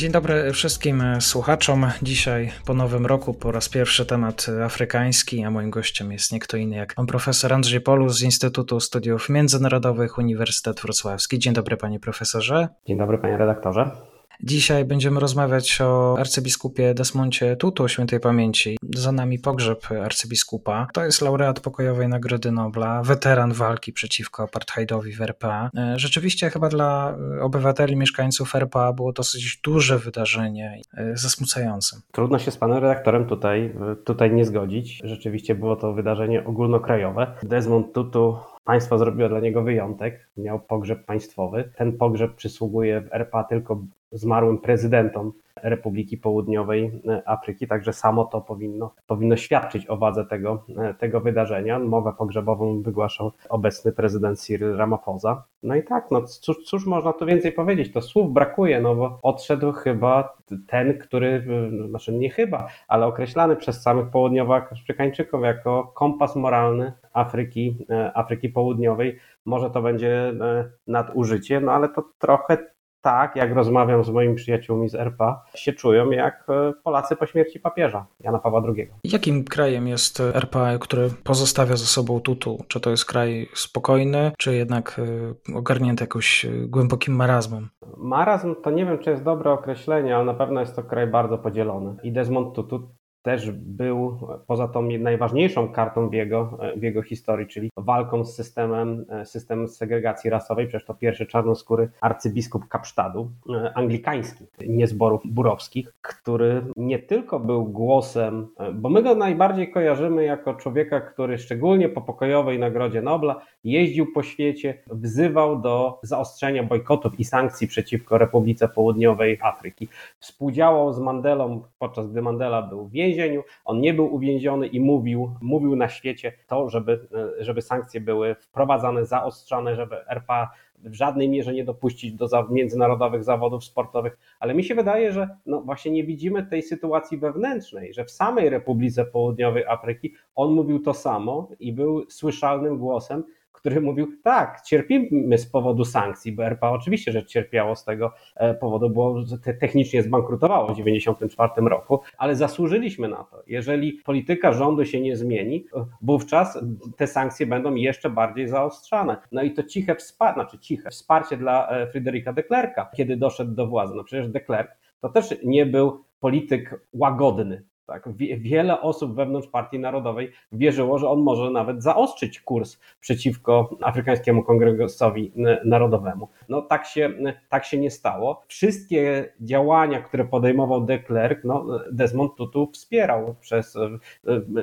Dzień dobry wszystkim słuchaczom. Dzisiaj po nowym roku po raz pierwszy temat afrykański, a moim gościem jest nie kto inny jak pan profesor Andrzej Polus z Instytutu Studiów Międzynarodowych Uniwersytet Wrocławski. Dzień dobry panie profesorze. Dzień dobry panie redaktorze. Dzisiaj będziemy rozmawiać o arcybiskupie Desmoncie Tutu świętej pamięci. Za nami pogrzeb arcybiskupa. To jest laureat pokojowej Nagrody Nobla, weteran walki przeciwko apartheidowi w RPA. E, rzeczywiście chyba dla obywateli, mieszkańców RPA było dosyć duże wydarzenie, e, zasmucające. Trudno się z panem redaktorem tutaj, tutaj nie zgodzić. Rzeczywiście było to wydarzenie ogólnokrajowe. Desmond Tutu Państwo zrobiło dla niego wyjątek, miał pogrzeb państwowy. Ten pogrzeb przysługuje w RPA tylko zmarłym prezydentom Republiki Południowej e, Afryki, także samo to powinno, powinno świadczyć o wadze tego, e, tego wydarzenia. Mowę pogrzebową wygłaszał obecny prezydent Cyril Ramaphosa. No i tak, no cóż, cóż można tu więcej powiedzieć? To słów brakuje, no bo odszedł chyba ten, który, e, znaczy nie chyba, ale określany przez samych południowoafrykańczyków jako kompas moralny Afryki, Afryki Południowej. Może to będzie nadużycie, no ale to trochę tak, jak rozmawiam z moimi przyjaciółmi z RPA, się czują jak e, Polacy po śmierci papieża Jana Pawła II. Jakim krajem jest RPA, który pozostawia za sobą tutu? Czy to jest kraj spokojny, czy jednak e, ogarnięty jakoś e, głębokim marazmem? Marazm to nie wiem, czy jest dobre określenie, ale na pewno jest to kraj bardzo podzielony. I Desmond Tutu też był poza tą najważniejszą kartą w jego, w jego historii, czyli walką z systemem, systemem segregacji rasowej. Przecież to pierwszy czarnoskóry arcybiskup Kapsztadu, anglikański, nie zborów burowskich, który nie tylko był głosem, bo my go najbardziej kojarzymy jako człowieka, który szczególnie po pokojowej Nagrodzie Nobla jeździł po świecie, wzywał do zaostrzenia bojkotów i sankcji przeciwko Republice Południowej Afryki. Współdziałał z Mandelą, podczas gdy Mandela był w więzieniu. On nie był uwięziony i mówił, mówił na świecie to, żeby, żeby sankcje były wprowadzane, zaostrzane, żeby RPA w żadnej mierze nie dopuścić do międzynarodowych zawodów sportowych, ale mi się wydaje, że no właśnie nie widzimy tej sytuacji wewnętrznej, że w samej Republice Południowej Afryki on mówił to samo i był słyszalnym głosem, który mówił, tak, cierpimy z powodu sankcji, bo RPA oczywiście, że cierpiało z tego e, powodu, bo technicznie zbankrutowało w 1994 roku, ale zasłużyliśmy na to. Jeżeli polityka rządu się nie zmieni, wówczas te sankcje będą jeszcze bardziej zaostrzane. No i to ciche wsparcie, znaczy ciche wsparcie dla e, Fryderyka de Klerka, kiedy doszedł do władzy. No przecież de Klerk to też nie był polityk łagodny. Tak? Wiele osób wewnątrz Partii Narodowej wierzyło, że on może nawet zaostrzyć kurs przeciwko Afrykańskiemu Kongresowi Narodowemu. No tak się, tak się nie stało. Wszystkie działania, które podejmował de Klerk, no, Desmond Tutu wspierał przez e,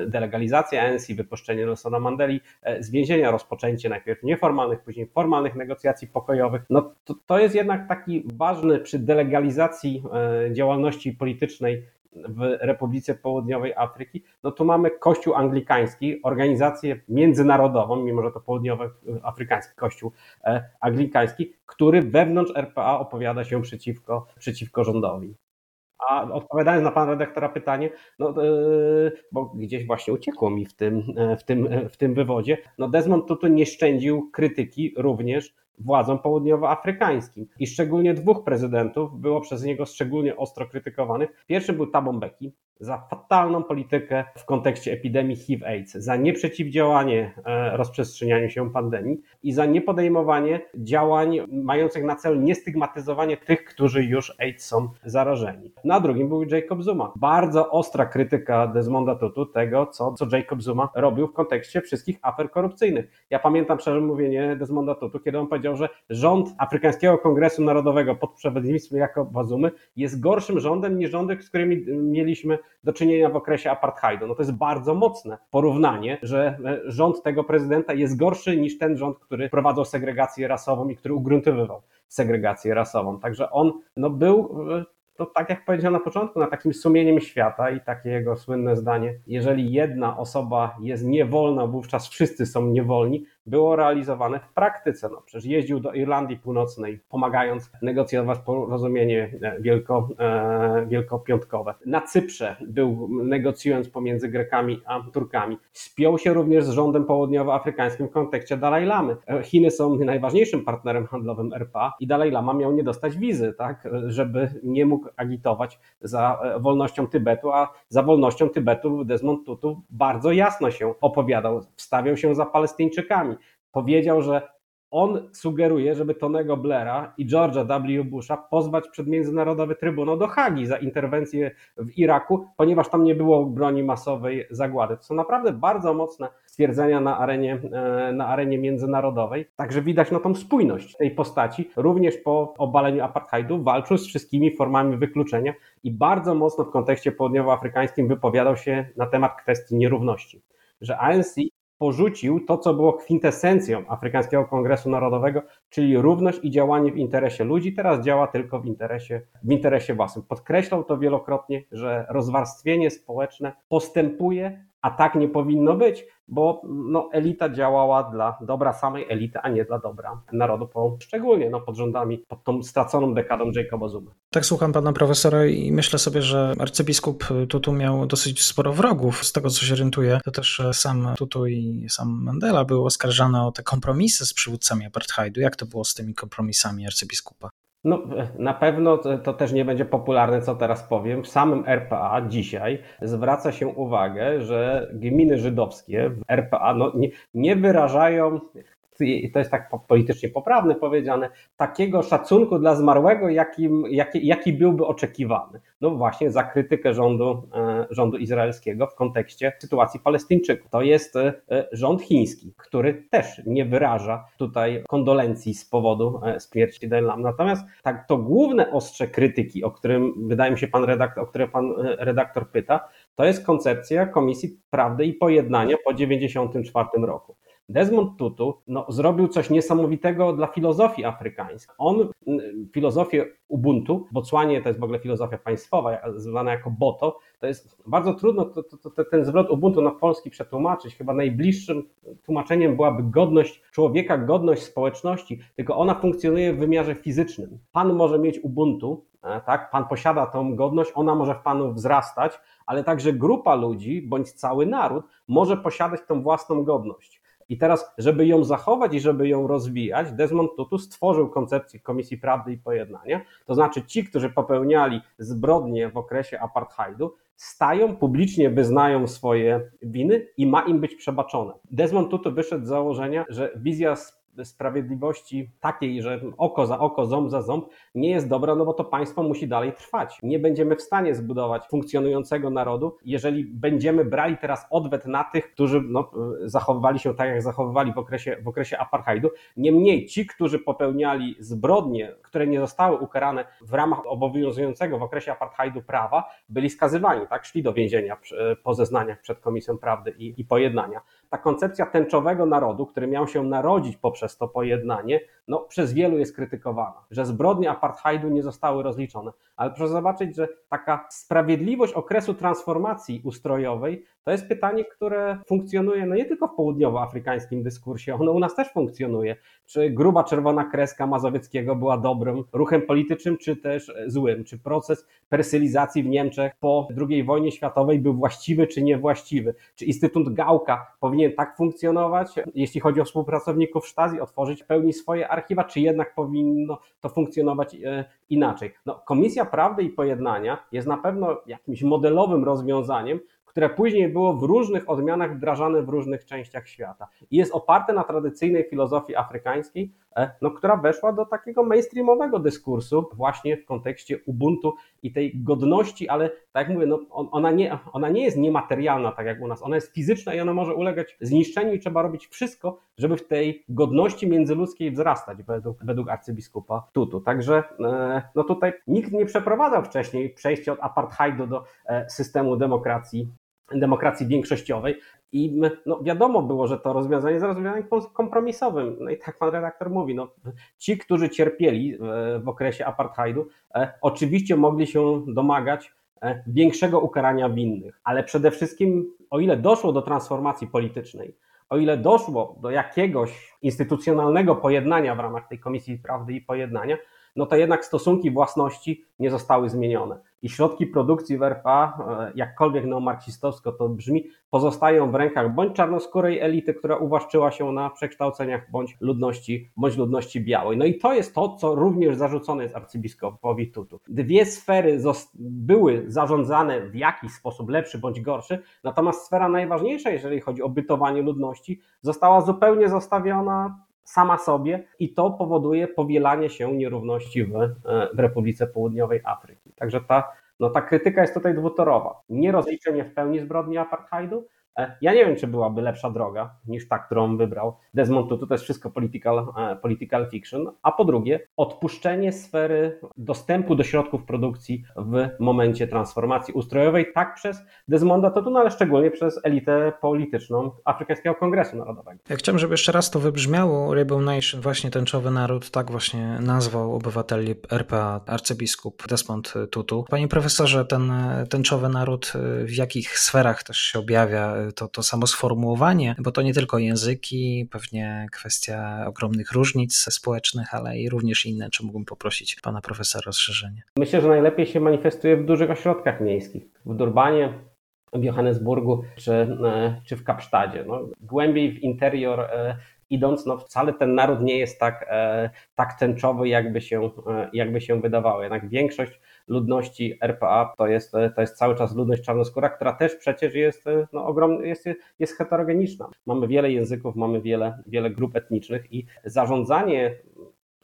delegalizację ANC, wypuszczenie Nelsona Mandeli e, z więzienia, rozpoczęcie najpierw nieformalnych, później formalnych negocjacji pokojowych. No to, to jest jednak taki ważny przy delegalizacji e, działalności politycznej w Republice Południowej Afryki, no to mamy Kościół Anglikański, organizację międzynarodową, mimo że to południowoafrykański Kościół e, Anglikański, który wewnątrz RPA opowiada się przeciwko, przeciwko rządowi. A odpowiadając na pana redaktora pytanie, no, yy, bo gdzieś właśnie uciekło mi w tym, w tym, w tym wywodzie, no Desmond Tutu nie szczędził krytyki również władzom południowoafrykańskim. I szczególnie dwóch prezydentów było przez niego szczególnie ostro krytykowanych. Pierwszy był Thabo Mbeki za fatalną politykę w kontekście epidemii HIV-AIDS, za nieprzeciwdziałanie e, rozprzestrzenianiu się pandemii i za niepodejmowanie działań mających na celu niestygmatyzowanie tych, którzy już AIDS są zarażeni. Na drugim był Jacob Zuma. Bardzo ostra krytyka Desmonda Tutu tego, co, co Jacob Zuma robił w kontekście wszystkich afer korupcyjnych. Ja pamiętam szczerze mówienie Desmonda Tutu, kiedy on powiedział, powiedział, że rząd Afrykańskiego Kongresu Narodowego pod przewodnictwem Jakoba Zumy jest gorszym rządem niż rządy, z którymi mieliśmy do czynienia w okresie apartheidu. No to jest bardzo mocne porównanie, że e, rząd tego prezydenta jest gorszy niż ten rząd, który prowadzał segregację rasową i który ugruntowywał segregację rasową. Także on no, był e, to tak jak powiedziałem na początku, na takim sumieniem świata i takie jego słynne zdanie, jeżeli jedna osoba jest niewolna, wówczas wszyscy są niewolni, było realizowane w praktyce. No, przecież jeździł do Irlandii Północnej, pomagając negocjować porozumienie e, wielko, e, wielkopiątkowe. Na Cyprze był negocjując pomiędzy Grekami a Turkami. Spiął się również z rządem południowoafrykańskim w kontekście Dalaj Lamy. E, Chiny są najważniejszym partnerem handlowym RPA i Dalaj Lama miał nie dostać wizy, tak, żeby nie mógł agitować za wolnością Tybetu, a za wolnością Tybetu Desmond Tutu bardzo jasno się opowiadał, wstawiał się za Palestyńczykami. Powiedział, że on sugeruje, żeby Tonego Blaira i George'a W. Busha pozwać przed Międzynarodowy Trybunał do Hagi za interwencję w Iraku, ponieważ tam nie było broni masowej zagłady. To są naprawdę bardzo mocne stwierdzenia na arenie, e, na arenie międzynarodowej. Także widać na tą spójność tej postaci. Również po obaleniu apartheidu walczył z wszystkimi formami wykluczenia i bardzo mocno w kontekście południowoafrykańskim wypowiadał się na temat kwestii nierówności że ANC porzucił to, co było kwintesencją Afrykańskiego Kongresu Narodowego, czyli równość i działanie w interesie ludzi, teraz działa tylko w interesie, w interesie własnym. Podkreślał to wielokrotnie, że rozwarstwienie społeczne postępuje a tak nie powinno być, bo no, elita działała dla dobra samej elity, a nie dla dobra narodu, po, szczególnie no, pod rządami, pod tą straconą dekadą Jacoba Zuma. Tak słucham pana profesora i myślę sobie, że arcybiskup Tutu miał dosyć sporo wrogów. Z tego co się orientuję, to też sam Tutu i sam Mandela był oskarżany o te kompromisy z przywódcami apartheidu. Jak to było z tymi kompromisami arcybiskupa? No, na pewno to, też nie będzie popularne, co teraz powiem. W samym RPA dzisiaj zwraca się uwagę, że gminy żydowskie w RPA no, nie, nie wyrażają to jest tak politycznie poprawne powiedziane, takiego szacunku dla zmarłego, jakim, jaki, jaki byłby oczekiwany. No właśnie za krytykę rządu, e, rządu izraelskiego w kontekście sytuacji Palestyńczyków. To jest e, rząd chiński, który też nie wyraża tutaj kondolencji z powodu e, śmierci Delam. Natomiast tak, to główne ostrze krytyki, o którym wydaje mi się pan redaktor, o które pan redaktor pyta, to jest koncepcja Komisji Prawdy i Pojednania po 1994 roku. Desmond Tutu no, zrobił coś niesamowitego dla filozofii afrykańskiej. On filozofię Ubuntu, w Botswanie to jest w ogóle filozofia państwowa, zwana jako Boto, to jest bardzo trudno to, to, to, ten zwrot Ubuntu na polski przetłumaczyć. Chyba najbliższym tłumaczeniem byłaby godność człowieka, godność społeczności, tylko ona funkcjonuje w wymiarze fizycznym. Pan może mieć Ubuntu, e, tak? Pan posiada tą godność, ona może w panu wzrastać, ale także grupa ludzi bądź cały naród może posiadać tą własną godność. I teraz, żeby ją zachować i żeby ją rozwijać, Desmond Tutu stworzył koncepcję Komisji Prawdy i Pojednania. To znaczy, ci, którzy popełniali zbrodnie w okresie apartheidu, stają, publicznie wyznają swoje winy i ma im być przebaczone. Desmond Tutu wyszedł z założenia, że wizja sprawiedliwości takiej, że oko za oko, ząb za ząb, nie jest dobra, no bo to państwo musi dalej trwać. Nie będziemy w stanie zbudować funkcjonującego narodu, jeżeli będziemy brali teraz odwet na tych, którzy no, zachowywali się tak, jak zachowywali w okresie, w okresie apartheidu. Niemniej ci, którzy popełniali zbrodnie, które nie zostały ukarane w ramach obowiązującego w okresie apartheidu prawa, byli skazywani, tak? Szli do więzienia po zeznaniach przed Komisją Prawdy i, i Pojednania. Ta koncepcja tęczowego narodu, który miał się narodzić poprzez przez to pojednanie, no, przez wielu jest krytykowana, że zbrodnie apartheidu nie zostały rozliczone. Ale proszę zobaczyć, że taka sprawiedliwość okresu transformacji ustrojowej to jest pytanie, które funkcjonuje no nie tylko w południowoafrykańskim dyskursie, ono u nas też funkcjonuje. Czy gruba czerwona kreska Mazowieckiego była dobrym ruchem politycznym, czy też złym? Czy proces persylizacji w Niemczech po II wojnie światowej był właściwy, czy niewłaściwy? Czy Instytut Gałka powinien tak funkcjonować, jeśli chodzi o współpracowników Stasi, otworzyć w pełni swoje archiwa, czy jednak powinno to funkcjonować e, inaczej? No, Komisja Prawdy i Pojednania jest na pewno jakimś modelowym rozwiązaniem, które później było w różnych odmianach wdrażane w różnych częściach świata. I jest oparte na tradycyjnej filozofii afrykańskiej, no, która weszła do takiego mainstreamowego dyskursu właśnie w kontekście Ubuntu i tej godności, ale tak jak mówię, no, ona, nie, ona nie jest niematerialna tak jak u nas, ona jest fizyczna i ona może ulegać zniszczeniu i trzeba robić wszystko, żeby w tej godności międzyludzkiej wzrastać według, według arcybiskupa Tutu. Także e, no tutaj nikt nie przeprowadzał wcześniej przejścia od apartheidu do e, systemu demokracji demokracji większościowej. I no, wiadomo było, że to rozwiązanie jest rozwiązaniem kompromisowym. No i tak pan redaktor mówi, no, ci, którzy cierpieli w, w okresie apartheidu, e, oczywiście mogli się domagać e, większego ukarania winnych, ale przede wszystkim, o ile doszło do transformacji politycznej, o ile doszło do jakiegoś instytucjonalnego pojednania w ramach tej Komisji Prawdy i Pojednania, no to jednak stosunki własności nie zostały zmienione i środki produkcji w RPA, e, jakkolwiek neomarksistowsko to brzmi, pozostają w rękach bądź czarnoskórej elity, która uwłaszczyła się na przekształceniach, bądź ludności, bądź ludności białej. No i to jest to, co również zarzucone jest arcybiskupowi Tutu. Dwie sfery były zarządzane w jakiś sposób lepszy bądź gorszy, natomiast sfera najważniejsza, jeżeli chodzi o bytowanie ludności, została zupełnie zostawiona sama sobie i to powoduje powielanie się nierówności w, e, w Republice Południowej Afryki. Także ta, no ta krytyka jest tutaj dwutorowa. Nie rozliczenie w pełni zbrodni apartheidu, ja nie wiem, czy byłaby lepsza droga niż ta, którą wybrał Desmond Tutu. To jest wszystko political, e, political fiction. A po drugie, odpuszczenie sfery dostępu do środków produkcji w momencie transformacji ustrojowej, tak przez Desmonda Tutu, no ale szczególnie przez elitę polityczną Afrykańskiego Kongresu Narodowego. Ja chciałem, żeby jeszcze raz to wybrzmiało. Rainbow Nation, właśnie tęczowy naród, tak właśnie nazwał obywateli RPA arcybiskup Desmond Tutu. Panie profesorze, ten tęczowy naród w jakich sferach też się objawia? To, to samo sformułowanie, bo to nie tylko języki, pewnie kwestia ogromnych różnic społecznych, ale i również inne. Czy mógłbym poprosić pana profesora o rozszerzenie? Myślę, że najlepiej się manifestuje w dużych ośrodkach miejskich. W Durbanie, w Johannesburgu czy, e, czy w Kapsztadzie. No, głębiej w interior e, idąc, no wcale ten naród nie jest tak, e, tak tęczowy, jakby się, jakby się wydawało. Jednak większość ludności RPA to jest, to jest cały czas ludność czarnoskóra, która też przecież jest, no, ogromny, jest, jest heterogeniczna. Mamy wiele języków, mamy wiele, wiele grup etnicznych i zarządzanie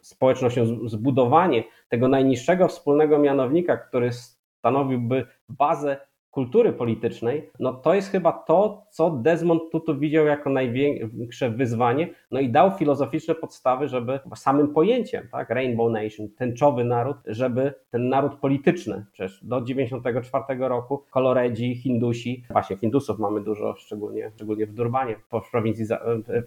społecznością, zbudowanie tego najniższego wspólnego mianownika, który stanowiłby bazę kultury politycznej, no to jest chyba to, co Desmond Tutu widział jako największe wyzwanie, no i dał filozoficzne podstawy, żeby samym pojęciem, tak, Rainbow Nation, tęczowy naród, żeby ten naród polityczny, przecież do 94 roku koloredzi, Hindusi, właśnie Hindusów mamy dużo, szczególnie, szczególnie w Durbanie, w prowincji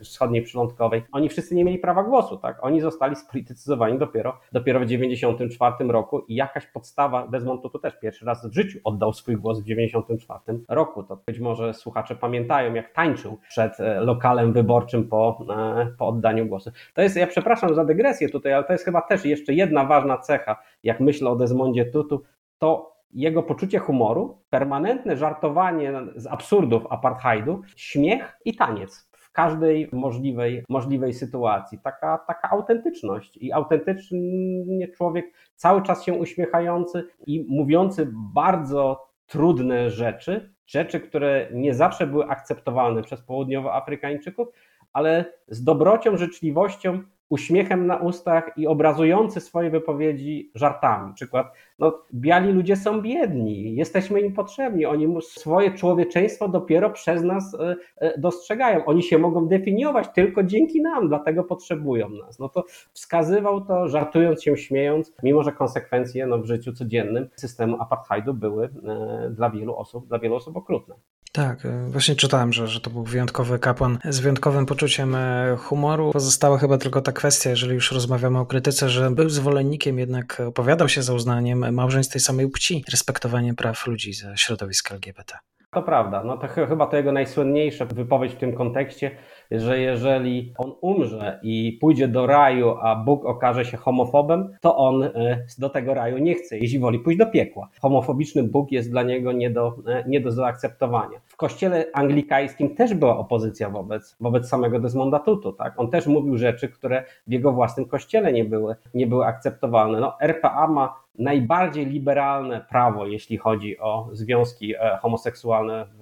wschodniej przylądkowej, oni wszyscy nie mieli prawa głosu, tak, oni zostali spolitycyzowani dopiero, dopiero w 94 roku i jakaś podstawa, Desmond Tutu też pierwszy raz w życiu oddał swój głos w 1994 roku. To być może słuchacze pamiętają, jak tańczył przed e, lokalem wyborczym po, e, po oddaniu głosu. To jest, ja przepraszam za dygresję tutaj, ale to jest chyba też jeszcze jedna ważna cecha, jak myślę o Desmondzie Tutu, to jego poczucie humoru, permanentne żartowanie z absurdów apartheidu, śmiech i taniec w każdej możliwej, możliwej sytuacji. Taka, taka autentyczność i autentycznie człowiek cały czas się uśmiechający i mówiący bardzo trudne rzeczy, rzeczy, które nie zawsze były akceptowalne przez południowoafrykańczyków, ale z dobrocią, życzliwością uśmiechem na ustach i obrazujący swoje wypowiedzi żartami. Przykład, no, biali ludzie są biedni, jesteśmy im potrzebni, oni swoje człowieczeństwo dopiero przez nas e, e, dostrzegają. Oni się mogą definiować tylko dzięki nam, dlatego potrzebują nas. No to wskazywał to, żartując się, śmiejąc, mimo że konsekwencje no, w życiu codziennym systemu apartheidu były e, dla wielu osób, dla wielu osób okrutne. Tak, e, właśnie czytałem, że, że to był wyjątkowy kapłan z wyjątkowym poczuciem e, humoru. Pozostała chyba tylko ta kwestia, jeżeli już rozmawiamy o krytyce, że był zwolennikiem, jednak opowiadał się za uznaniem małżeństw tej samej płci, respektowaniem praw ludzi ze środowiska LGBT. To prawda, no to chyba to jego najsłynniejsza wypowiedź w tym kontekście, że jeżeli on umrze i pójdzie do raju, a Bóg okaże się homofobem, to on e, do tego raju nie chce, jeśli woli pójść do piekła. Homofobiczny Bóg jest dla niego nie do, e, nie do zaakceptowania. W kościele anglikańskim też była opozycja wobec, wobec samego Desmonda Tutu. Tak? On też mówił rzeczy, które w jego własnym kościele nie były, nie były akceptowalne. No, RPA ma najbardziej liberalne prawo, jeśli chodzi o związki homoseksualne w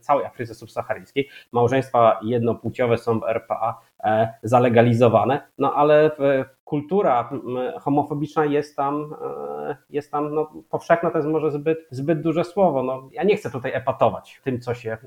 całej Afryce subsaharyjskiej. Małżeństwa jednopłciowe są w RPA zalegalizowane, no ale kultura homofobiczna jest tam, jest tam no, powszechna, to jest może zbyt, zbyt duże słowo. No, ja nie chcę tutaj epatować tym, co się,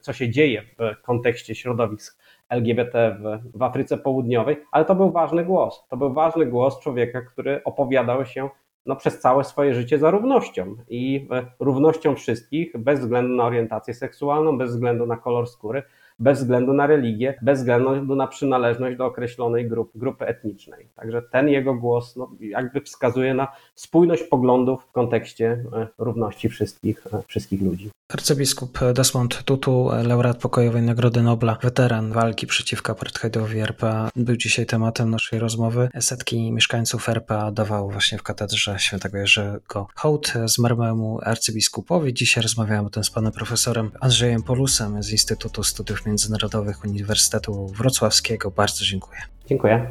co się dzieje w kontekście środowisk LGBT w, w Afryce Południowej, ale to był ważny głos. To był ważny głos człowieka, który opowiadał się no, przez całe swoje życie za równością i równością wszystkich, bez względu na orientację seksualną, bez względu na kolor skóry, bez względu na religię, bez względu na przynależność do określonej grupy, grupy etnicznej. Także ten jego głos no, jakby wskazuje na spójność poglądów w kontekście e, równości wszystkich, e, wszystkich ludzi. Arcybiskup Desmond Tutu, laureat pokojowej Nagrody Nobla, weteran walki przeciwko apartheidowi RPA, był dzisiaj tematem naszej rozmowy. Setki mieszkańców RPA dawało właśnie w katedrze świętego Jerzego hołd zmarłemu arcybiskupowi. Dzisiaj rozmawiałem o tym z panem profesorem Andrzejem Polusem z Instytutu Studiów Międzynarodowych Uniwersytetu Wrocławskiego. Bardzo dziękuję. Dziękuję.